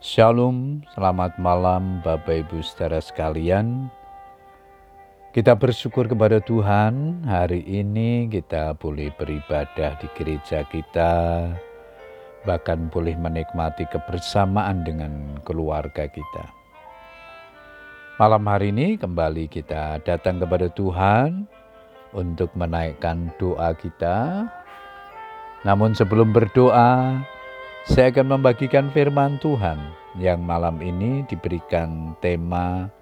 Shalom, selamat malam Bapak Ibu saudara sekalian. Kita bersyukur kepada Tuhan, hari ini kita boleh beribadah di gereja kita, bahkan boleh menikmati kebersamaan dengan keluarga kita. Malam hari ini kembali kita datang kepada Tuhan untuk menaikkan doa kita. Namun sebelum berdoa, saya akan membagikan firman Tuhan yang malam ini diberikan tema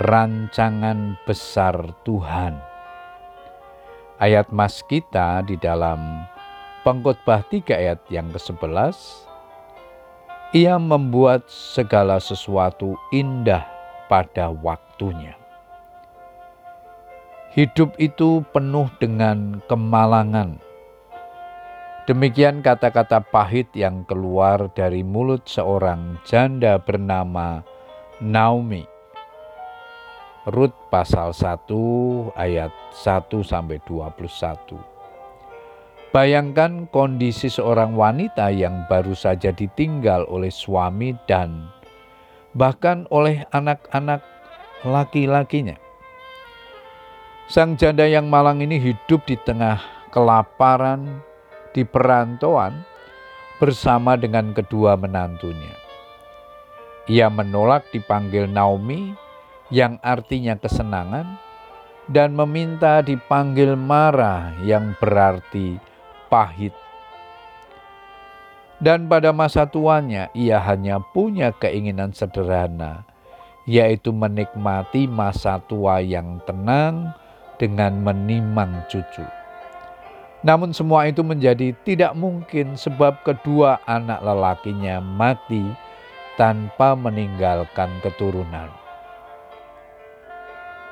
Rancangan Besar Tuhan. Ayat mas kita di dalam pengkhotbah 3 ayat yang ke-11, Ia membuat segala sesuatu indah pada waktunya. Hidup itu penuh dengan kemalangan, Demikian kata-kata pahit yang keluar dari mulut seorang janda bernama Naomi. Rut pasal 1 ayat 1 sampai 21. Bayangkan kondisi seorang wanita yang baru saja ditinggal oleh suami dan bahkan oleh anak-anak laki-lakinya. Sang janda yang malang ini hidup di tengah kelaparan, di perantauan bersama dengan kedua menantunya. Ia menolak dipanggil Naomi yang artinya kesenangan dan meminta dipanggil Mara yang berarti pahit. Dan pada masa tuanya ia hanya punya keinginan sederhana, yaitu menikmati masa tua yang tenang dengan menimang cucu. Namun semua itu menjadi tidak mungkin sebab kedua anak lelakinya mati tanpa meninggalkan keturunan.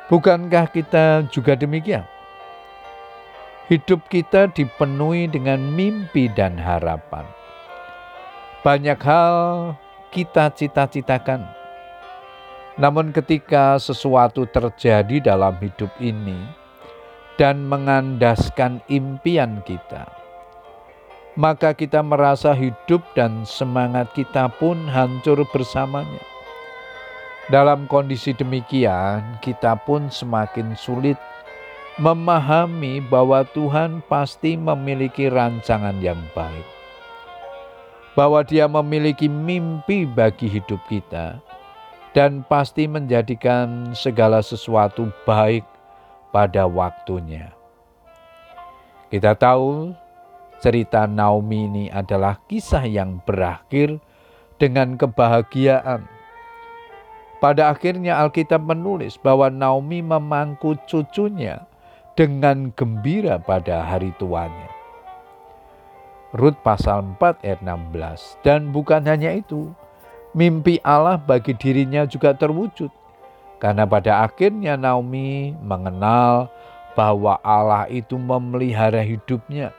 Bukankah kita juga demikian? Hidup kita dipenuhi dengan mimpi dan harapan. Banyak hal kita cita-citakan. Namun ketika sesuatu terjadi dalam hidup ini, dan mengandaskan impian kita, maka kita merasa hidup dan semangat kita pun hancur bersamanya. Dalam kondisi demikian, kita pun semakin sulit memahami bahwa Tuhan pasti memiliki rancangan yang baik, bahwa Dia memiliki mimpi bagi hidup kita, dan pasti menjadikan segala sesuatu baik pada waktunya. Kita tahu cerita Naomi ini adalah kisah yang berakhir dengan kebahagiaan. Pada akhirnya Alkitab menulis bahwa Naomi memangku cucunya dengan gembira pada hari tuanya. Rut pasal 4 ayat 16. Dan bukan hanya itu, mimpi Allah bagi dirinya juga terwujud karena pada akhirnya Naomi mengenal bahwa Allah itu memelihara hidupnya.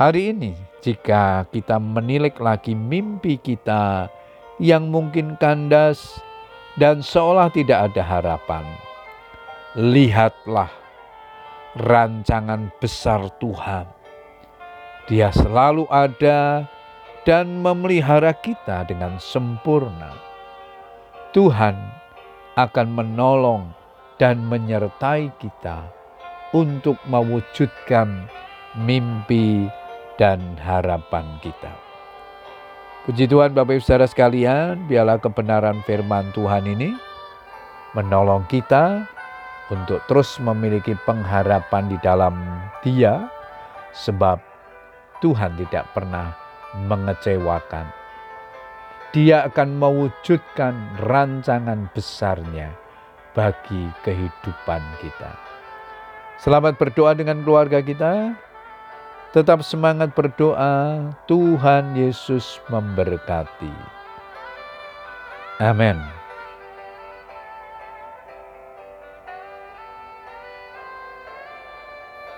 Hari ini, jika kita menilik lagi mimpi kita yang mungkin kandas dan seolah tidak ada harapan, lihatlah rancangan besar Tuhan. Dia selalu ada dan memelihara kita dengan sempurna Tuhan akan menolong dan menyertai kita untuk mewujudkan mimpi dan harapan kita. Puji Tuhan Bapak Ibu Saudara sekalian, biarlah kebenaran firman Tuhan ini menolong kita untuk terus memiliki pengharapan di dalam Dia sebab Tuhan tidak pernah mengecewakan dia akan mewujudkan rancangan besarnya bagi kehidupan kita. Selamat berdoa dengan keluarga kita. Tetap semangat berdoa. Tuhan Yesus memberkati. Amin.